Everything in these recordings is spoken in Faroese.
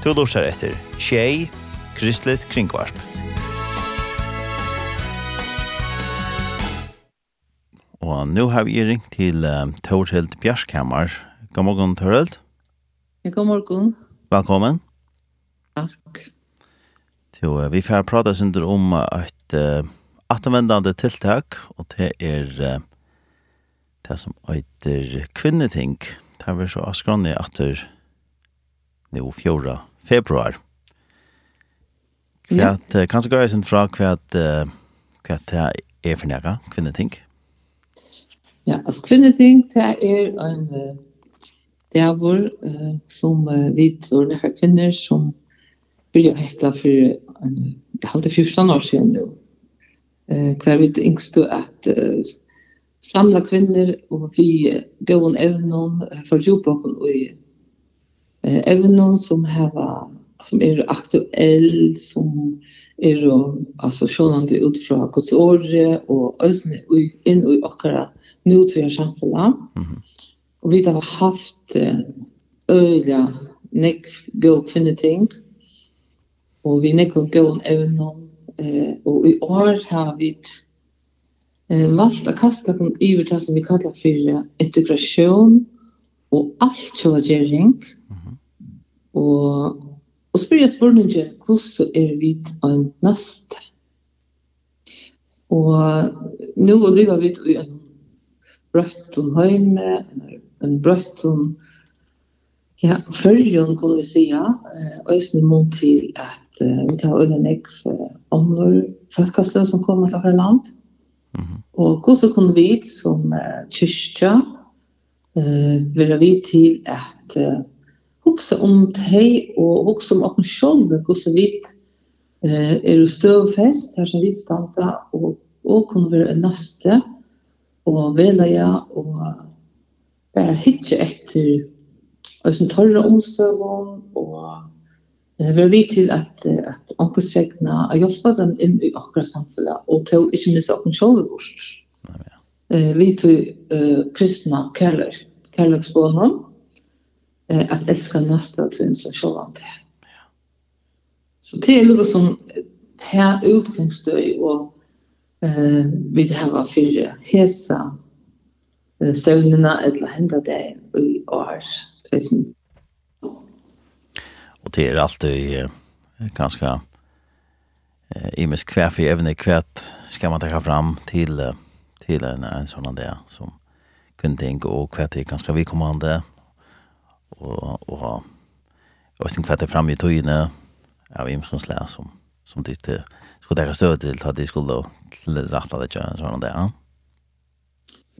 Du lursar etter Tjei, Kristelig Kringvarp. Og nå har vi ringt til um, Torhild Bjørskammer. God morgen, Torhild. God morgen. Velkommen. Takk. Jo, uh, vi får prata synder om et uh, attenvendende tiltak, og det er uh, det som heter kvinneting. Det er vel så askrande atter nå fjorda februar. Ja, yeah. kan går jeg sin fra kvært, kvært det er for nære, kvinneting? Ja, altså kvinneting, det er en det er vår uh, som uh, vi tror nekka kvinner som blir hekla for en halv til 14 år siden nu. Uh, hver vi yngste at uh, samla kvinner og vi uh, gøven evnen uh, for jobben og i eh, evnen som har som är aktuell som är alltså sjönande ut från Guds ord och ösn in i våra nutida samhälle. Mm. Och vi har haft öliga nek go kvinne ting. Och vi nek go en evnen eh och i år har vi eh valt att kasta kom i det som vi kallar för integration och allt så gering. Mm Og, og spør jeg spørningen, hvordan er vi en nest? Og nå lever vi i en brøtten høyme, en brøtten Ja, førjon kunne vi si, ja. sija, øysen mot til at uh, vi tar øyne nek for andre folkesløy som kommer til andre land. Mm -hmm. Og hvordan kunne vi som uh, kyrkja uh, være vi til at uh, hugsa om tei og hugsa om okkur sjálv hvordan vi eh, er støvfest her som vi standa og, og kunne være nøste og veleja og bare hitje etter og sin torre omstøvån og eh, være vi til at, at ankersvegna er hjelpa den inn i akkurat samfunnet og til ikke missa okkur sjálv bort. Eh, vi til eh, kristna kærløk, kærløksbånen eh, att älska nästa till sig själva. Så det är något som här utgångsstöj och eh, vi det här var fyra hesa eh, stövnerna eller hända det i år. Och det är alltid eh, ganska eh, imes kvär för även i kvärt ska man ta fram till till en, en sån där som kunde tänka och kvärt är ganska vidkommande og, og, og jeg fatter fram i tøyene av imskonslæ som, som de til, skulle dekke støv til at de skulle til rette det ikke, sånn det, ja.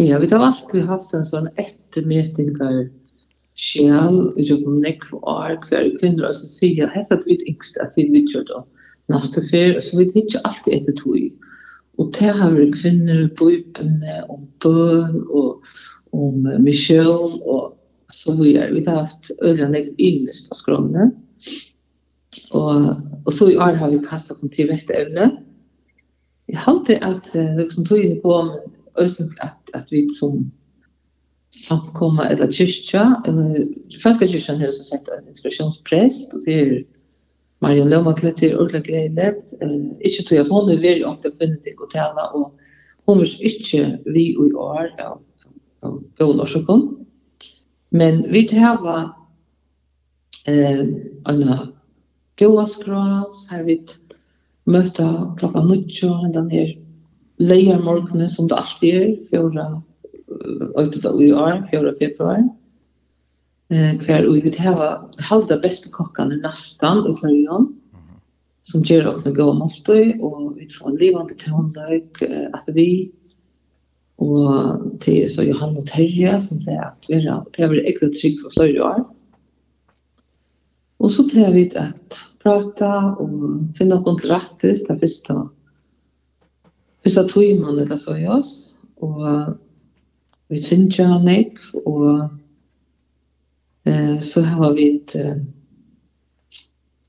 Ja, vi har alltid haft en sånn ettermeting der sjæl, vi har kommet nekk for år, hver kvinner, og så sier jeg, hette at vi yngst at vi vet jo da, neste fer, så vi vet ikke alltid etter tog. Og det har vi kvinner på bøypene, om bøn, og om misjon, og så vi har vi har haft öliga nek yngst av skrona. Och och så i år har vi kastat kom till rätt ämne. at uh, det som tog inn på ösen at, at vi som samkomma eller kyrkja, franska kyrkjan har så sett en inspirationsprest og det er Marion Lomaklet til ordentlig gledet. uh, ikke tog at hun er veldig opptatt kvinnet til hotellet, og hun er ikke vi i år av, av, av Men vi hava eh en goa skrås här vi möta klockan 9 den här lejer morgonen som det alltid är förra åtta av i år förra februari. Eh kvar vi vill hava halda bästa kockarna nästan i förjon som ger oss en goa måltid och vi får en levande tonlök att vi Og til så Johan og Terje, som det er at vi er, har vært ekte trygg for flere år. Og så ble vi at prata og finne noen til rettis, det første, første tøymann eller så i oss. Og vi synes jo nek, og eh, så har vi et eh,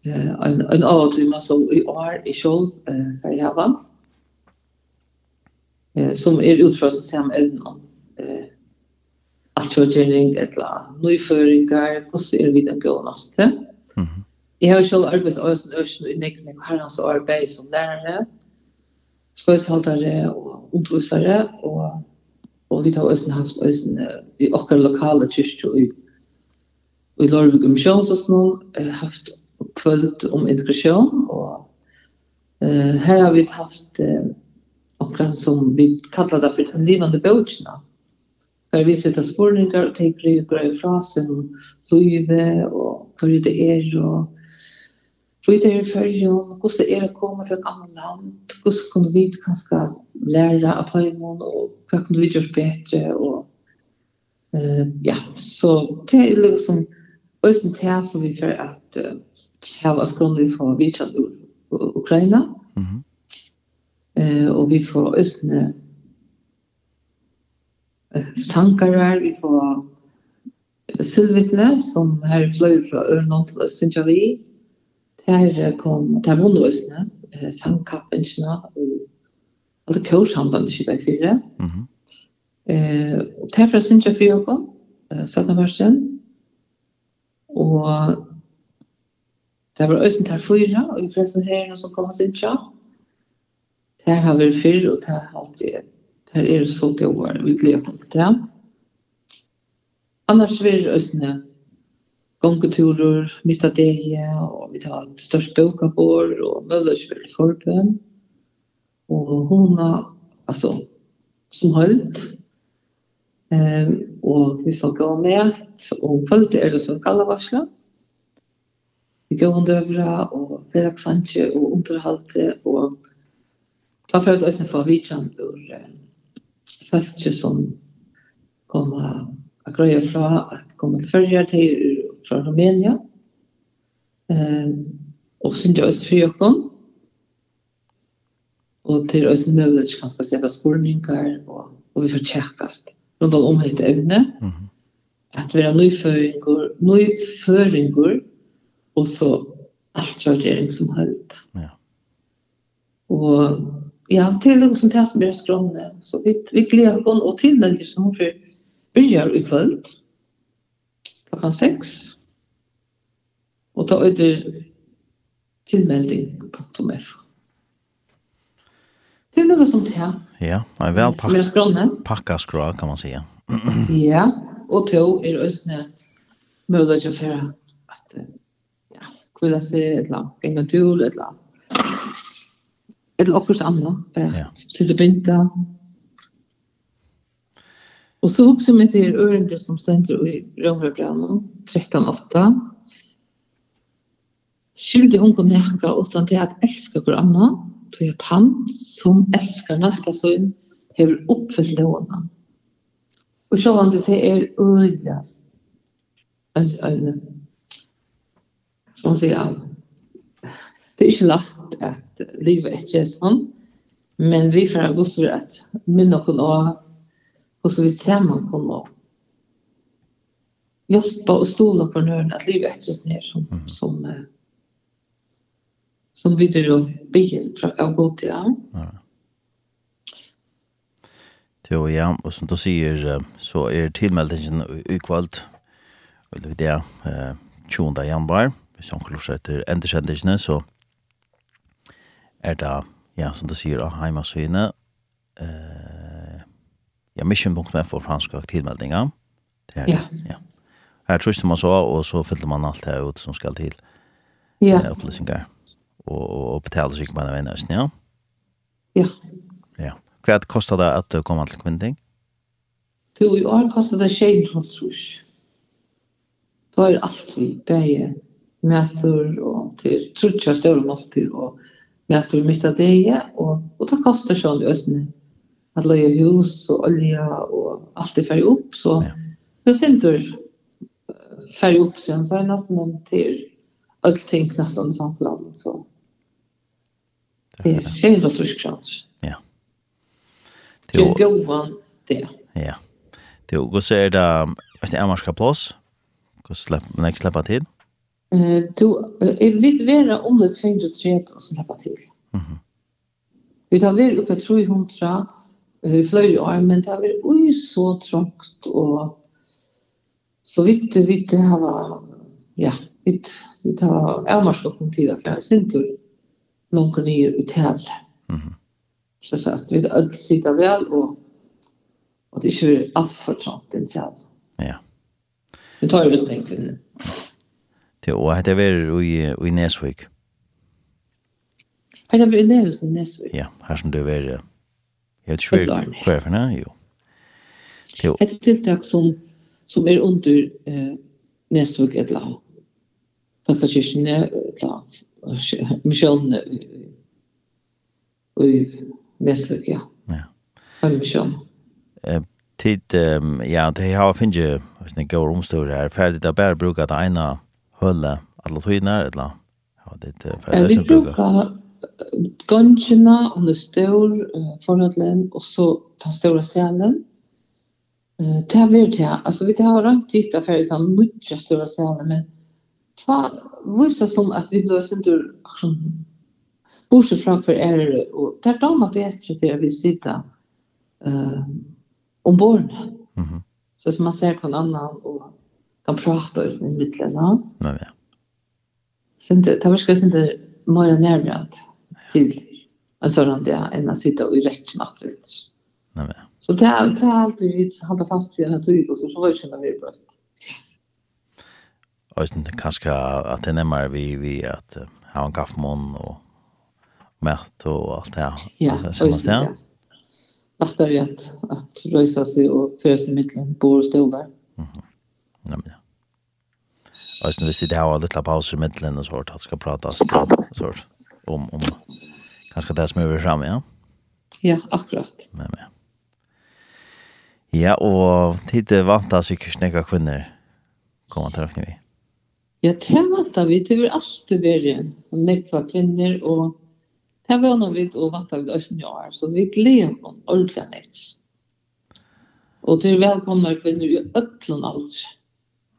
en, en avtøymann som i år i kjol eh, for jeg var eh, som er utført til samme evne. Eh, Atjordgjering, eller nøyføringer, hvordan er vi den gåneste. Mm Mhm. Jeg har selv arbeidet av Øysen Øysen i Nekning og Herrens arbeid som lærere, skøysholdere og undervisere, og, og vi har Øysen haft Øysen i okker lokale kyrkje i, i Lorvig og Misjons og sånn, haft kvöld om integration og eh, her har vi haft eh, akkurat som vi kallar det for den livande bøtjena. Der vi sitter spårningar och tar grejer fra seg om livet og hur det er og hur det er i färgen, hur det er å komme til et annet land, hur kan vi kanskje lære at ha imon og hva kan vi gjøre bedre og uh, ja, så det er liksom Øysen det som vi får at uh, her var skrånlig for vidtjent ur Ukraina. Mm -hmm. Eh, og vi får østene sankarar, vi får Sylvitle, som her fløy fra Ørnland til Østensjavi. Der kom, der vunnet Østene, eh, sangkappensene, og alle kårsambandet i vei fire. Mm -hmm. eh, og der fra Østensjavi også, eh, Søtnavarsen. Og der var Østene der fire, og i fressen her, som kom Østensjavi. Det har vi fyrr, og det har alltid, det er så gode, vi gleder oss til det. Annars vil det også gongeturer, mitt av det, og vi tar et størst bøk av vår, og møller vil forbøn. Og hun hona, altså, som holdt, Um, og vi får gå med og følte er det som kallar varsla. Vi går under øvra, og fredagsantje, og underhalte og Da får jeg også få vidtjen ur folk som kommer og grøyer fra at kommer til følger til fra Rumænia. Og synes jeg også fri og Og til også mulighet kan skal sette skolninger og, og vi får tjekkast rundt om helt evne. Mm -hmm. At vi har nyføringer, nyføringer og så alt kjørgjering som høyt. Ja. Og Ja, det som det som tas med. Så vi, vi gleder oss og tilmelder som for för börjar i kväll. Klockan sex. Och ta ut tillmelding.f. Det är något som tas. Ja, en väl pack packa skra kan man säga. ja, och er også mulig ösnä möjligt för att ja, kunna se eller lag, gänga till eller lag eller akkurat annet, bare ja. så det. Og så også med det ørende som stender i Rømrebrannet, 13.8. Skyldig hun kunne nekka utan til at elska hver annan, til at han som elskar næsta sønn, hever oppfyllt lovene. Og så om det er øyne, en, en, som sier, det er ikke lagt at livet ikke er sånn, men vi fra Guds vil at minne oss og hvordan vi sammen kan nå hjelpe og stole på nøren at livet ikke er ikke sånn som, som, som videre og bygger fra å gå til ham. Ja. Jo, ja, og som du sier, så er tilmeldingen ukvalgt, eller det er 20. januar, hvis han klosser etter endersendelsene, så er da, ja, som du sier, av heimasynet, eh, ja, mission.med for franske aktivmeldinger. Det er, ja. ja. Her trøster man så, og så fyller man alt det ut som skal til ja. eh, opplysninger. Og, og, og betaler seg på en veien, ja? Ja. Ja. Hva kostar det at du kommer til kvinning? Du, i år kostar det 6,5 trus. Da er alt vi beie møter og til trutja større måltid og meter mitt av det, og, og det koster sånn i Østene, at løye hus og olja og alt det færre opp, så ja. jeg synes det færre opp siden, så er det nesten en til alt ting nesten samt land, så det er kjent og sørsk krav. Ja. Det er gåvan det. Ja. Det er jo, så er det, hvis det er marska plås, hvordan slipper man ikke slipper til? Ja. Eh, du, er vil vera om det 230 og slippe til. Mhm. Vi tar vi oppe 300 eh, fløy år, men det har vært ui så trångt og så vidt vi det har ja, vidt vi tar avmarskokken tid at jeg sin tur langt nye ut til. Mhm. Så så at vi alt sitter vel og og det er ikke alt for trångt initialt. Ja. Vi tar jo det snakk kvinnen. Ja til å hette være i, i Nesvik. Hette være i Nesvik? Nesvik? Ja, her som du er, jeg vet ikke hva hva er for noe, jo. Til, hette tiltak som, som er under eh, Nesvik et lag. Paskakirken er et lag. Misjonen i Nesvik, ja. Ja. Misjonen. Eh, tid, ja, det har finnes jo, hvis ni går omstår her, ferdig, det er bare bruker det ene høle alla tydnar eller ja det er for det som brukar Gångjene, om det står forhåndelen, och så ta stora selen. Det har vi det. alltså vi har rønt titta för det han mycket stora selen, men två viser som att vi blir sendt ur bortsett fra för er det, och det er man bedre til at vi sitter eh ombord. Mm mhm Så som man ser på en annan, och de pratar ju sin mitten. no. Nej ja. Sen det tar ska inte mer nära till en sådan där än att sitta och rätt snabbt ut. Nej ja. Så det är det är alltid vi håller fast vid den här tyg och så får vi känna mer bra. det. Och sen kanske att det närmare vi vi att ha en kaffemån och mat och allt det här. Ja, just det. Vattare att, att rösa sig och föras till mittlen, bor och stolar. Mm -hmm. Ja, men ja. Och sen visst det har lite pauser i den och sånt att ska prata sånt om om kanske det som är fram ja. Ja, akkurat. Men men. Ja, og tid och vant av sikkert knäcka kvinner Kommer til å vi. Ja, det vantar vi. Det är alltid början. Och nekva kvinnor och det var någon vid och vantar vi ösen jag år, Så vi gleder om ordentliga nek. Och till välkomna kvinnor i ötlen alls.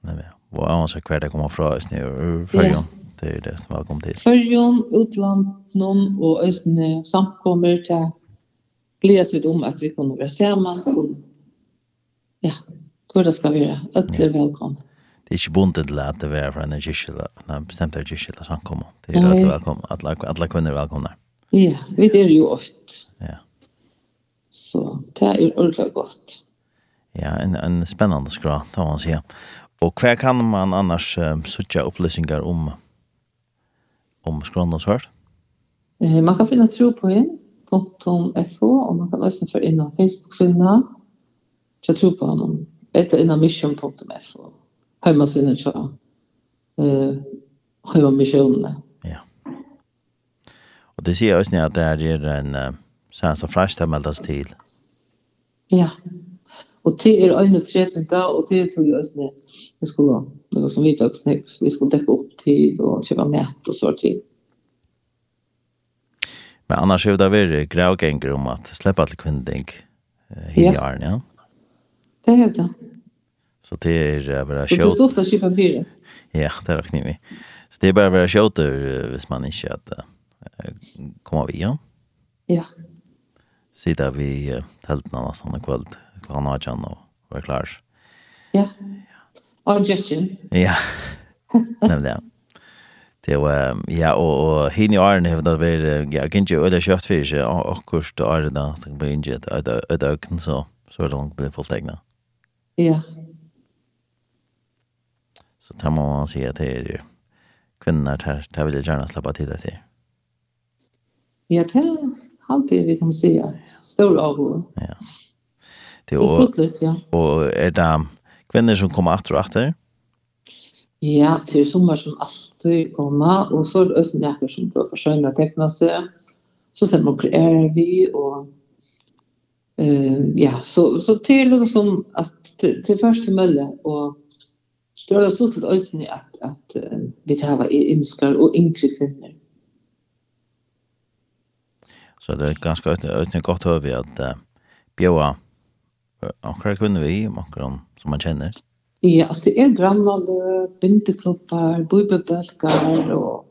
Nej, men ja og annars hver det kommer fra Østene og Førjon. Det er det velkommen til. Førjon, utland, noen og Østene samkommer til gledes litt om at vi kommer være sammen som ja, hvor det skal være. Øtler ja. velkommen. Det er ikke bundet til at det er fra en kyrkjela, en bestemt av kyrkjela samkommer. Det er alle velkommen, alle, alle kvinner velkomne. Ja, vi er jo ofte. Ja. Så det er ordentlig godt. Ja, en, en spennende skra, tar man sier. Ja. Och kvar kan man annars um, söka opplysningar om om Skrånans hörd? Eh, man kan finna tro på en .fo och man kan också för innan Facebook-syna jag tror på honom eller innan mission.fo hemmasynet så eh, hemma missionen ja. Och det ser jag också att det är en uh, sen så fräscht att meldas ja. Og te er øyne tretninga, og te tog jo øyne, vi skulle, noe som vi takk snakk, vi skulle dekke opp til, og kjøpe mat og så til. Men annars er det vært gravgenger om at slippe til kvinning i ja. jaren, ja? Det er det. Så det er bare sjåt. Det det stod for kjøpe fire. Ja, det er knivig. Så det er bare bare sjåt hvis man ikke at, uh, kommer vi, ja? Ja. Sida vi uh, teltene nesten kveld. Ja klokkan har han og var klar. Ja. Og Justin. Ja. Nemlig, ja. Det var, ja, og, og hinn i åren har det vært, ja, kan ikke øde kjøtt for seg, og akkurat og åren da, så kan bli inngett øde øyken, så, så er det langt blitt fullt egnet. Ja. Så det må man si at det er kvinner, det vil jeg gjerne slappa tid etter. Ja, det er alltid vi kan si at stor avgå. Ja. Det ser ut, ja. Og er det kvinner som kommer atter og atter? Ja, det er sommer som alltid kommer, og så er det også nekker som går for skjønner og tekner seg. Så ser man hvor er vi, og uh, ja, så, så det er noe som at det, det første møllet, og det er stort sett øyne at, at uh, vi tar hva imskar og yngre kvinner. Så det er ganske øyne, øyne godt høy at uh, bjøa akkurat kvinner vi, akkurat som man kjenner? Ja, altså det er grannale, bindekloppar, bøybebølgar og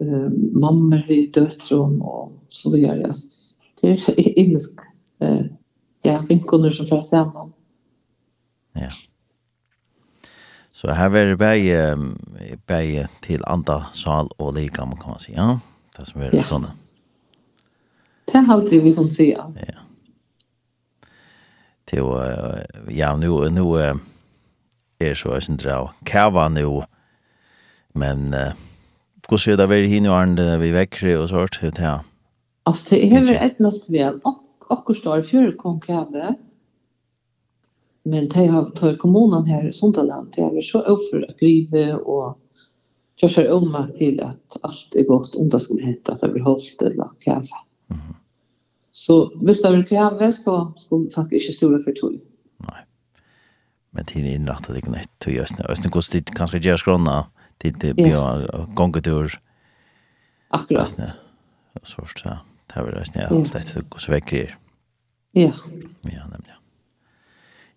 eh, mammer i døtron og så videre. Altså, det er engelsk eh, ja, vinkoner som får sammen. Ja. Så här är det bäge, bäge till andra sal och likam kan man säga. Det som är det ja. Det är alltid vi kan säga. Ja till ja nu nu är er så är sin drag. Kava nu men eh hur ser det väl hin och and vi väcker och sånt ut här. Alltså det är väl ett något väl och och står för konkave. Men det har tagit kommunen här i Sundaland. Det är så offer att griva och kör sig om till att allt är gott om det skulle hända att det blir hållt eller kaffe. Mm. Så hvis det vil kjæve, så skulle faktisk ikke store for tog. Nei. Men tid er det ikke nødt til Østene. Østene kost dit kanskje gjør skrona, dit det blir ja. gongetur. Akkurat. Østene. Så ja. Det var Østene, ja. Det er ikke så vekker. Ja. Ja, nemlig.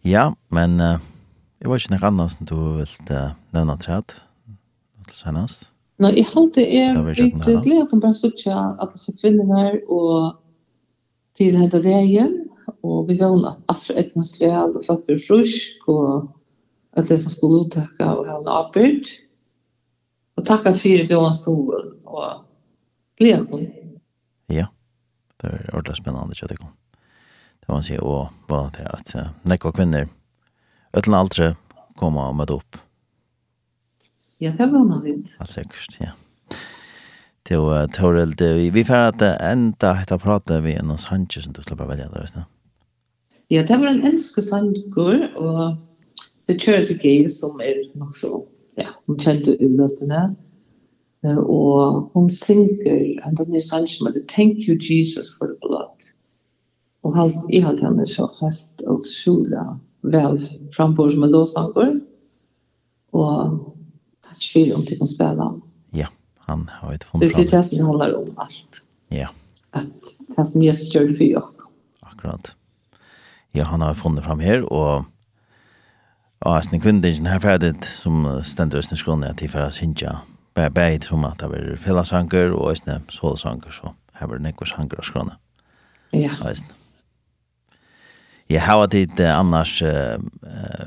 Ja, men uh, jeg var ikke noe annet som du ville uh, nevne til at til senest. Nei, jeg halte er, vi gleder kan bare stå til alle disse kvinnerne og til hetta dagen, og vi vågna at afra etnas vel, og folk blir frusk, og at det som skulle uttakka og ha en arbeid. Og takka fyrir gåan stolen, og gleda kom. Ja, det er ordentlig spennende at det kom. Det var å si, og bare det at nekva kvinner, ötlen aldri, koma og møte opp. Ja, det var man vidt. Alt sikkert, ja. Ja till Torrel vi vi får att ända hitta prata vi en oss hanche som du släpper välja där sen. Ja, det var en enske sangur og det kör till gay som er nok så ja, hun kjente i låtarna. Och hon synger and then is sanchen med thank you Jesus for the blood. Og halt, i allt han är så fast og sola vel framför som en låtsangur. Og takk for om til å spille Mm han har ett fond fram. Det är det som handlar om allt. Ja. Att det som Jesus gör för jag. Akkurat. Ja, han har funnit fram här och Ja, sen kvinnan här färdigt som ständer östen skåne att tillfära synja. Bär bär som att det är fällasanker och sen sålsanker så här var det nekvars hanker och skåne. Ja. Visst. Jag har varit annars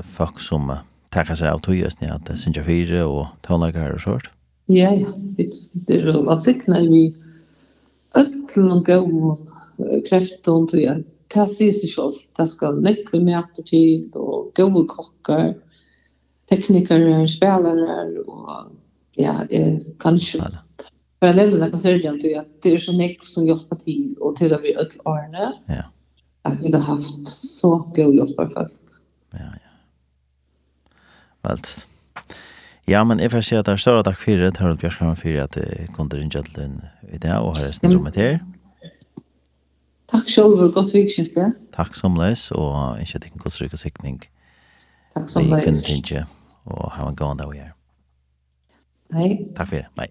folk som tackar sig av tog östen att synja fyra och tonläggare och sånt. Ja, ja. Det er jo sikna vi öllum góðum kreftum til at det sier seg selv. Det skal nekve mæter til, og gode kokker, teknikere, spelere, og ja, jeg kan ikke for jeg nevner noen sørgen til at det er så nekve som hjelper til, og til at vi ødel årene, ja. at vi har haft så gode hjelper folk. Ja, ja. Valt. Ja, men jeg får si at det er større takk for det, Harald Bjørskammer, for at jeg kunne ringe til den i dag, og har resten som her. Takk selv, og godt vikskifte. Takk som leis, og ikke at jeg kan godt sikning. Takk som leis. Vi kunne ringe, og ha en gående av her. Hei. Takk for det, hei.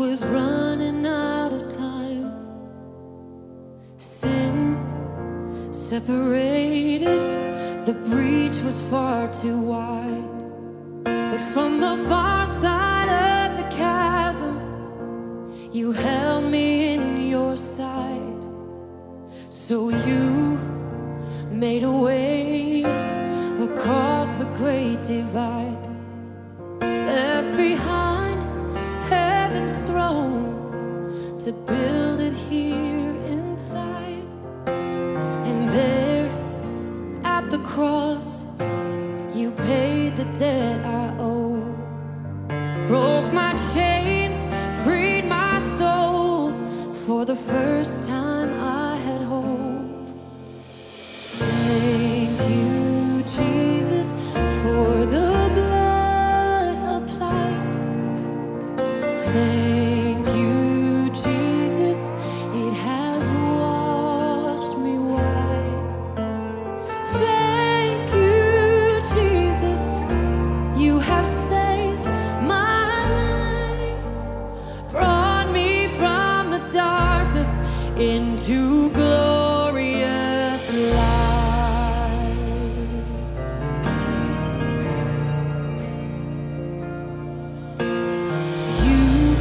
was running out of time. Sin separated The breach was far too wide. But from the far side of the chasm You held me in your side. So you made a way Across the great divide. into glorious life. You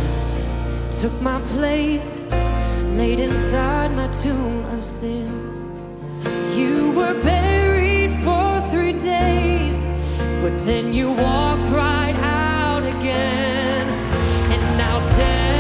took my place laid inside my tomb of sin. You were buried for three days But then you walked right out again. And now death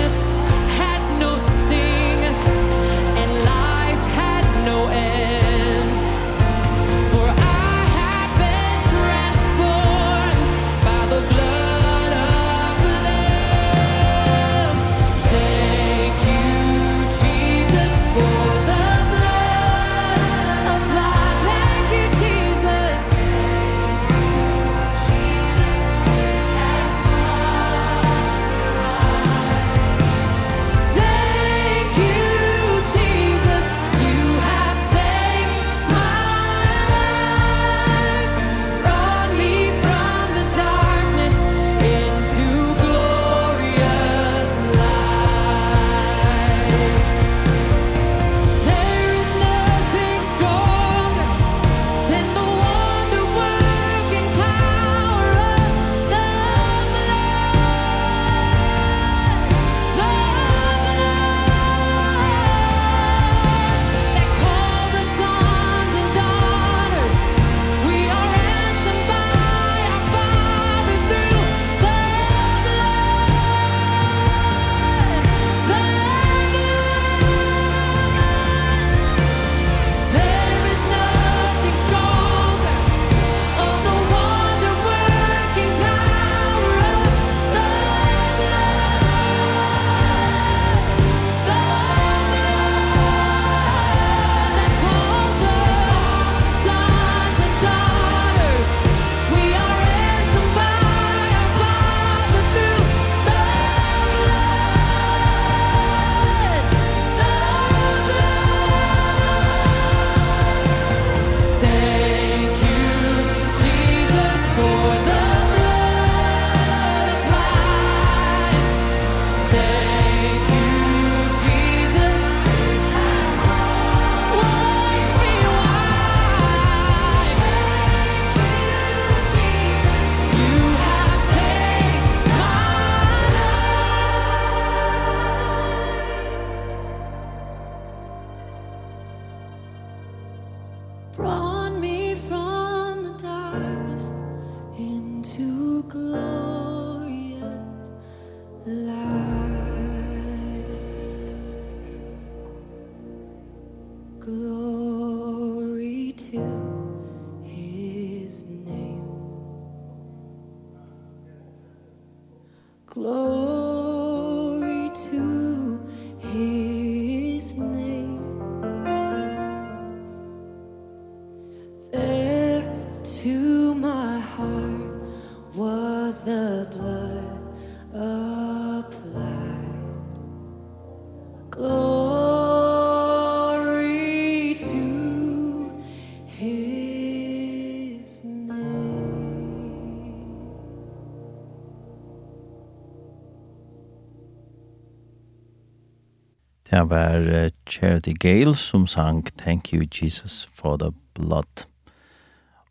Det var Charity Gale som sang Thank you Jesus for the blood.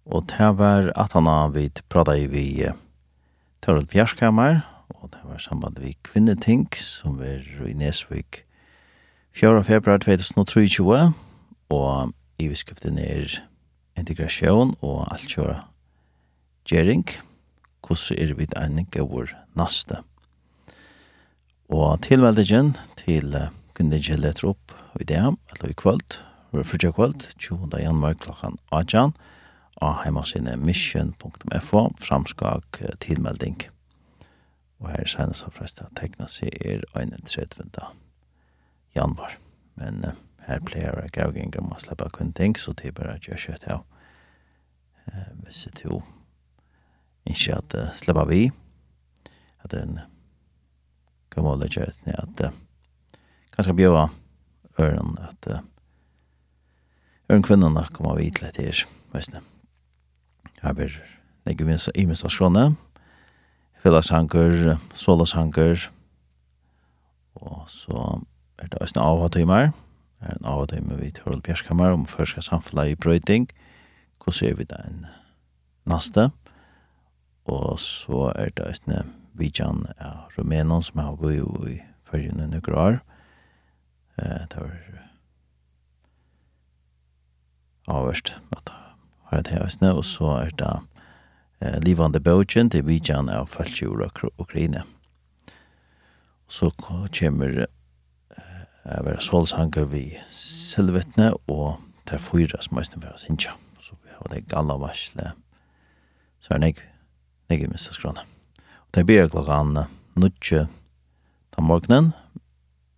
Og det var at han har vidt prata i vi Tørrel Bjerskammer, og det var samband vi kvinneting som var i Nesvik 4. februar 2023, og i viskriften er integrasjon og alt kjøra gjering, hvordan er vi enig av vår naste. Og tilmeldingen til uh, Klokken ikke letter opp i det, eller i kvöld, vår fyrtja kvöld, 20. januar klokkan 18, av heimasinne mission.fo, framskak tilmelding. Og her er senest og flest at tekna seg er 31. januar. Men uh, her pleier jeg gav ganger om å slippe kun ting, så det er bare at jeg kjøtt av. Uh, hvis jeg tror ikke at uh, slipper vi, at det er en gammel måle kjøtt at uh, ganska bjöva øren at uh, öron kvinnorna kommer vi till det här visst ne här blir legger vi i minst av fälla sanker sola og så er det ösna av timmar är en av timmar vi till Bjärskammar om förska samfunnet i Brøyding. Hvordan ser vi det en nästa Og så er det en vidjan är rumänen som har bo i förrjunne några år. Eh, det var avverst, at det har det her og så er det eh, livande bøtjen til vidjan av Falsjord og Ukraina. Og så kommer eh, vera solsanger vi selvvettne, og der fyra som høysene for oss innkja. Så vi har det galla varsle, så er det ikke, det er minst. Og det blir klokkan nutje den morgenen,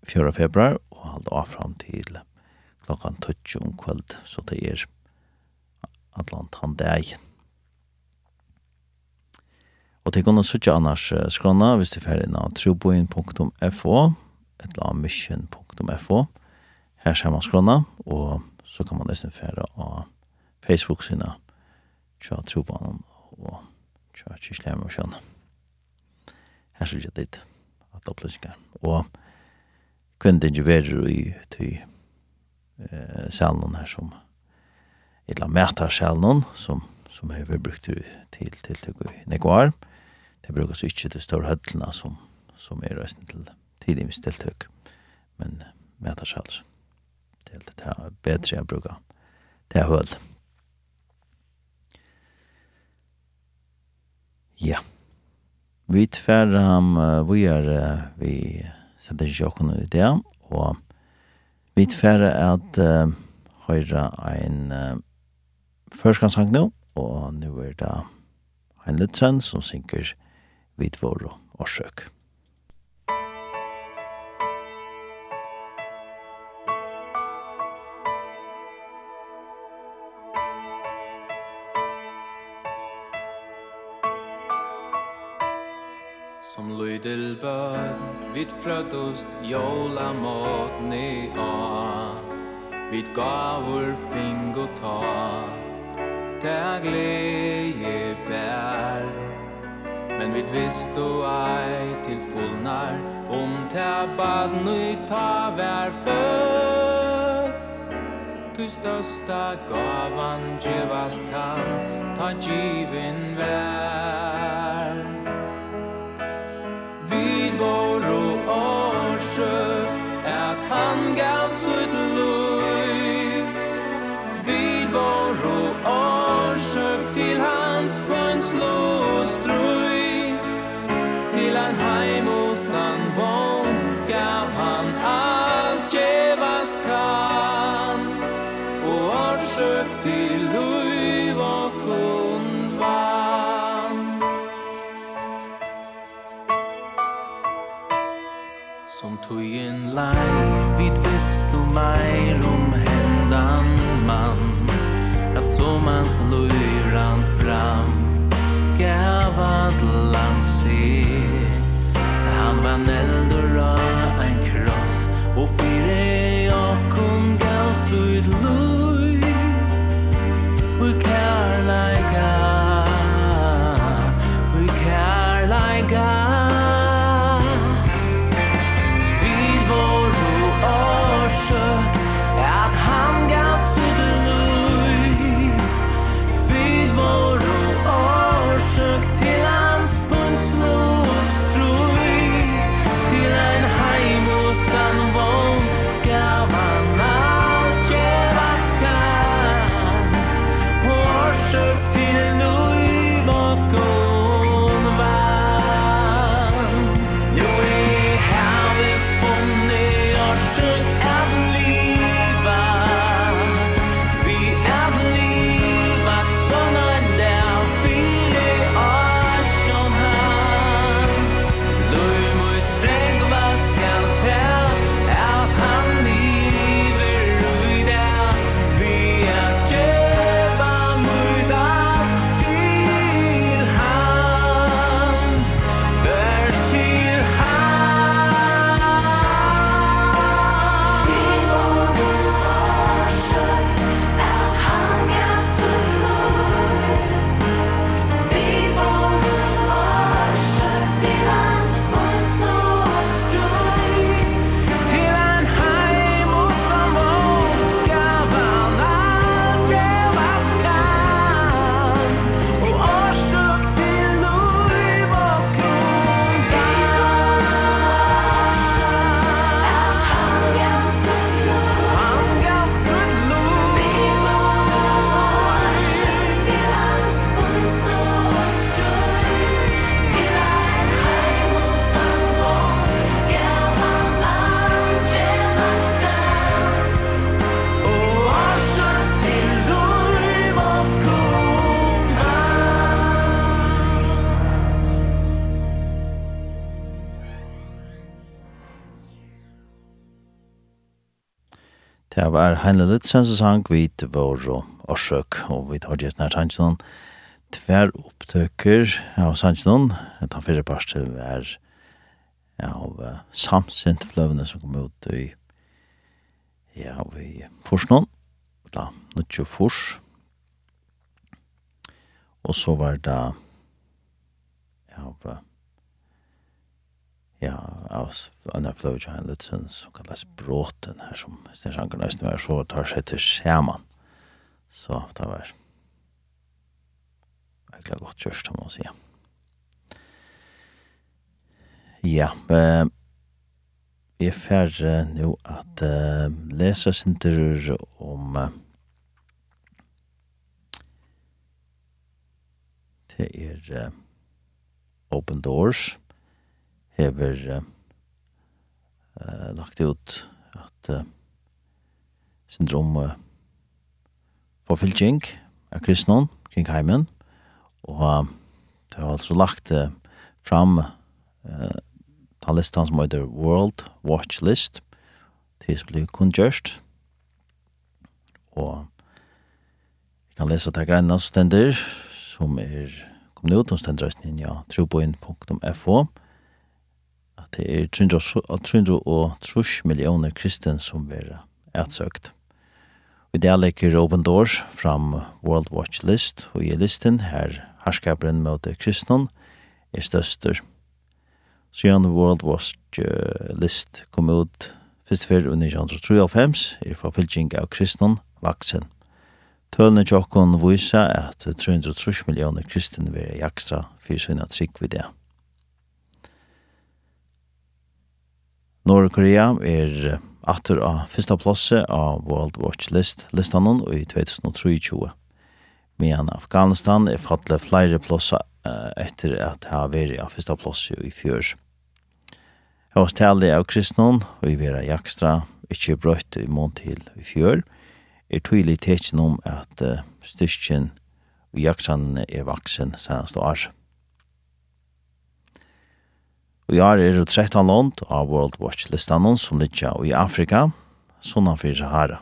4. februar, og halde av fram til klokkan 12 om kvöld, så det er Atlant han deg. Og til kunne sutja annars skrona, hvis du fer inn av troboin.fo, etla mission.fo, her ser man skrona, og så kan man nesten fære av Facebook-sina, tja trobanen og tja kyrkjlæmmer og skjønne. Her ser jeg dit, at opplysninger. Og kunde ikke vara i till eh salen här som eller mätar salen som som har brukt till till til Nekvar. Det brukas inte til stora höllarna som som är resten till tidigare deltag. Men mätar salen. Det är lite bättre att bruka det höll. Ja. Vi tvär um, vi er, uh, vi setter ikke åkken ut det, og vi tilfære at uh, høyre en uh, førskansang nå, og nå er det en Lutzen som synker vidt vår årsøk. Som lydel bøn Vid frödost jola mat ni a Vid gavur fing ta Ta gleje bær Men vid visst du ei til fullnar Om ta bad nu ta vær för Tu största gavan gevast kan Ta givin vær Vid vår sø romans lov Heinle Lutzen som sang vid vår årsøk, og vi tar gjesten her sannsjonen. Tver opptøker av sannsjonen, et av fire parster er av samsint fløvene som kom ut i ja, vi forsnån, da, nødtjå fors. Og så var det av ja, av Anna Fløvjan Lidsen, som kallas Bråten her, som Sten Sjanker nesten var så tar seg til skjermen. Så det var egentlig godt kjørst, må man si. Ja, eh, jeg er ferdig nå at eh, lese sinter om eh, det er eh, Open Doors, hever uh, eh, lagt ut at eh, syndrom eh, forfylking av kristnon kring heimen, og eh, det har altså lagt eh, fram eh, ta listan som heter World Watch List, til som blir kun gjørst. Og jeg kan lese at det er greina stender, som er kommet ut, og stender resten inn, ja, troboinn.fo, og det er 330 millioner kristen som er etsøkt. Vi delegger Open Doors fram World Watch List, og i listen her herskaperen mot kristnen er størster. Så gjerne World Watch List kom ut først før under 1993, er for fylking av kristnen vaksen. Tølene tjokken viser at 330 millioner kristen vil jakstra for sine trygg ved det. Nordkorea er atter av fyrsta plasse av World Watch List listanon i 2023. Medan Afghanistan er fattle flere plassa etter at ha veri av fyrsta plasse i fjørs. Jeg var stærlig av kristnon, og i vera jakstra, ikkje brøtt i mån til i fjør, er tydelig tekjen om at uh, styrkjen og jaksan er vaksen senast år. Og i år er det 13 land av World Watch-listan som ligger i Afrika, sånn for Sahara.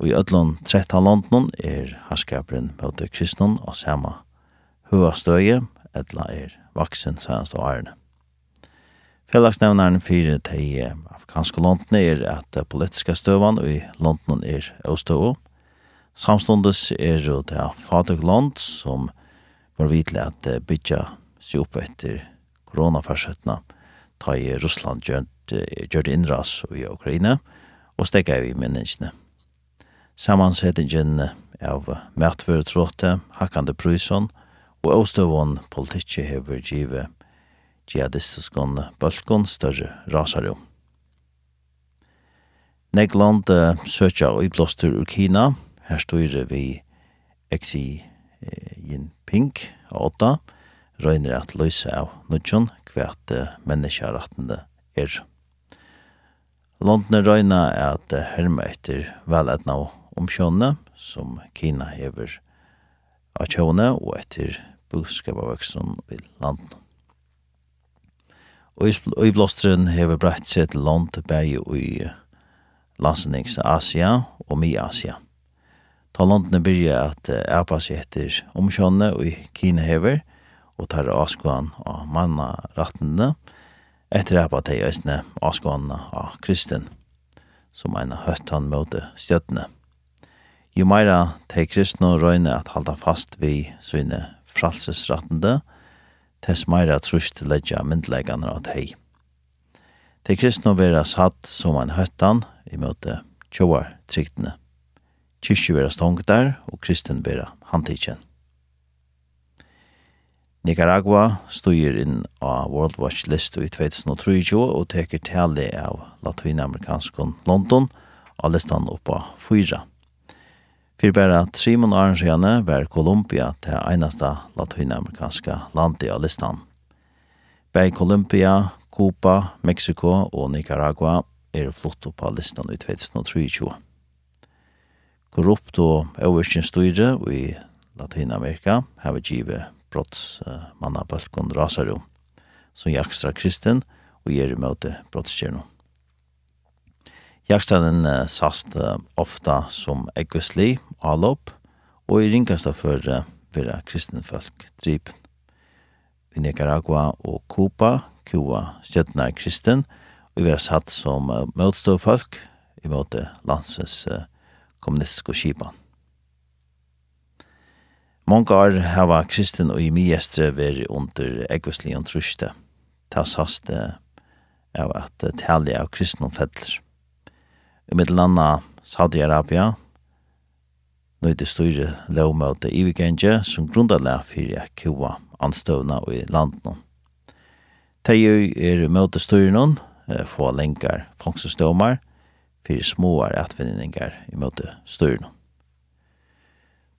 Og i ødlån 13 land er herskaperen mot kristnen og samme høvastøye, etla er vaksen seneste årene. Fellagsnevneren for de afrikanske landene er at politiska støvan i landene er østøve. Samståndes er det fattig land som var vidtlig at bytja seg opp etter koronafarsøttene, ta i Russland gjør det innras i Ukraina, og stekka i menneskene. Sammansettingen av mætvøretråte, hakkande pryson og avstøvån politikki hever give jihadistiskon bølkon større rasarum. Negland uh, søkja og iblåster ur Kina, her styrer vi Xi Jinping av åtta, røyner at løyse av nødjon hvert menneskerettende er. London røyner at herme etter veletna og omkjønne, som Kina hever av kjønne og etter buskapavøksen i landet. Og i blåstren hever brett seg til land bæg i landsnings Asia og mi Asia. Ta landene byrja at Apa seg etter omkjønne og i Kina hever – og tar avskåan av manna rattene, etter at de øsne avskåan av kristen, som en høtt han møte støttene. Jo meira de kristne røyne at halda fast vi sine fralsesrattende, tess meira trusht ledja myndleggane av de. De kristne vera satt som en høttan i møte tjoar tryktene. Kyrkje vera stongt der, og kristen vera handtidkjent. Nicaragua styrir inn á World Watch List i 2023 og teker tale av latinamerikanskon London og listan oppa fyra. Fyrir bæra Trimon Arnsjane var Kolumbia til einasta latinamerikanska landi av listan. Bæg Kolumbia, Cuba, Mexico og Nicaragua er flott oppa listan i 2023. Korrupt og overskjens styre i Latinamerika har vi givet brottsmanna balkon rasar jo, som jakstra kristen og gjer møte brottskjerno. Jakstaren uh, sast uh, ofta som eggvisli, alop, og i ringkasta for uh, vera kristenfolk dripen. I Nicaragua og Cuba, Kua, Stjøtna kristen, og vi vera satt som uh, møtståfolk i møte landsens uh, kommunistiske skipan. Mange år hava kristen og i miestre veri under eggveslion truste. Ta saste av at tali av kristen og fettler. I mittelanda Saudi-Arabia, nøy det styre lovmøte i vikendje som grundala fyrir kua anstøvna og i landen. Teiu er møte styrenon, få lenkar fangststøvmar, fyrir småar atvinningar i møte styrenon.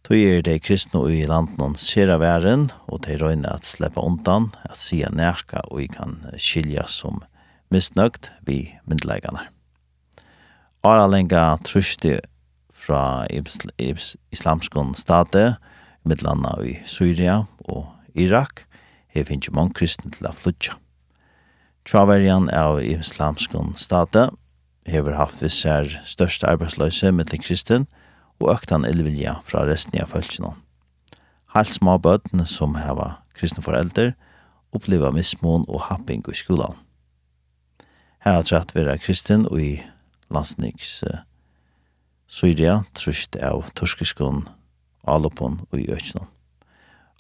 Då er de kristne i landen av væren, og de røyne at sleppa undan, at sia nærka og i kan skilja som misnøgt vi myndleggene. Ara lenga trusti fra islamskon state, midlanda i Syria og Irak, her finnes jo mange kristne til å flytja. Traverjan av islamskon state hever haft vissar største arbeidsløse mittlen kristen, og og øktan illvilja fra resten av følgjene. Helt små bøtten som heva kristne foreldre oppleva mismån og happing i skolan. Her har trett vera kristen og i landsniks uh, Syria trusht av torskiskon alopon og i økene.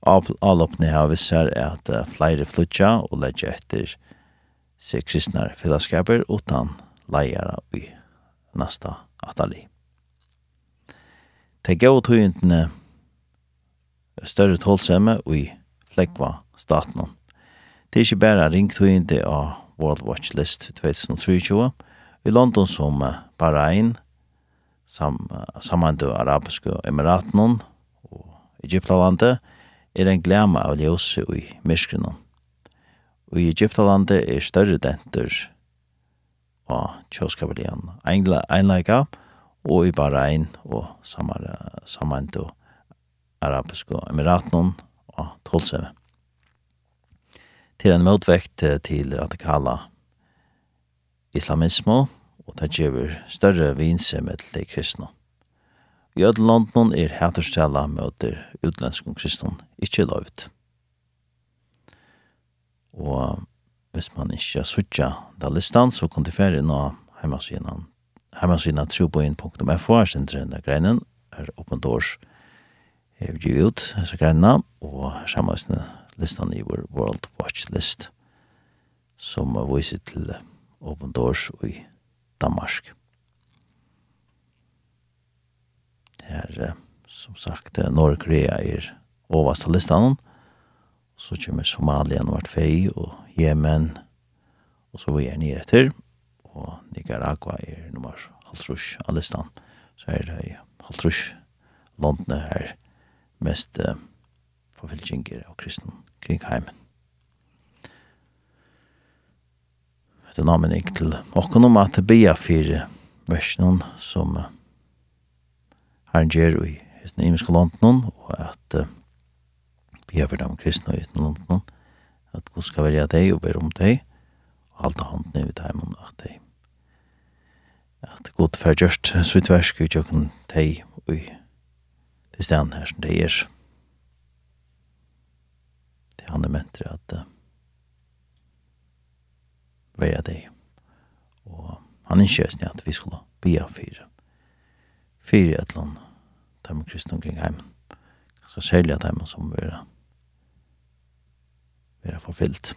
Alopne har vist her at uh, flere flutja og legger etter seg kristnar fellesskaper utan leier i nasta atali. Det gav tøyntene større tålsemme i flekva staten. Det er ikke bare ringtøyente av World Watch List 2023 i London som Bahrain, sam, samhandel arabiske emiraten og Egyptalandet er en glemme av ljøse i myskene. Og i Egyptalandet er større denter av kjøskapelien. einleika, og i Bahrain og Samant og Arabiske Emiraten og Tolseve. Til en motvekt til radikala islamismo og det gjør større vinse med de kristne. I ødel London er hæterstjela møter utlenske kristne ikke lovt. Og hvis man ikke har suttja da listan, så kan du færre nå heimasiden hemmasina troboin.fo er sin av greinen, er åpen dårs er vi ut disse greinene, og sammenhetsne listan i vår World Watch List, som er viser til åpen dårs i Danmark. Her, som sagt, Norge-Korea er overast av listan, så kommer Somalia, Nordfei og Yemen, og så vi er nere etter, og Nicaragua er nummer halvtrus av listan, så er det halvtrus landene her mest uh, forfylgjinger av kristen kring heimen. Det er namen ikke til åkken om at det blir fire versjonen som uh, herren gjør i den imenske landene, og at uh, blir for dem kristne i den landene, at god skal være deg og være om deg, og halte hånden i timen at deg at god for gjørst sitt versk i tjøkken teg og til stedet her som det er. Det han er ment at uh, være deg. Og han er kjøsne at vi skulle bia fire. Fire et eller annet der med kristne omkring heimen. Ganske særlig at heimen som være, være forfylt.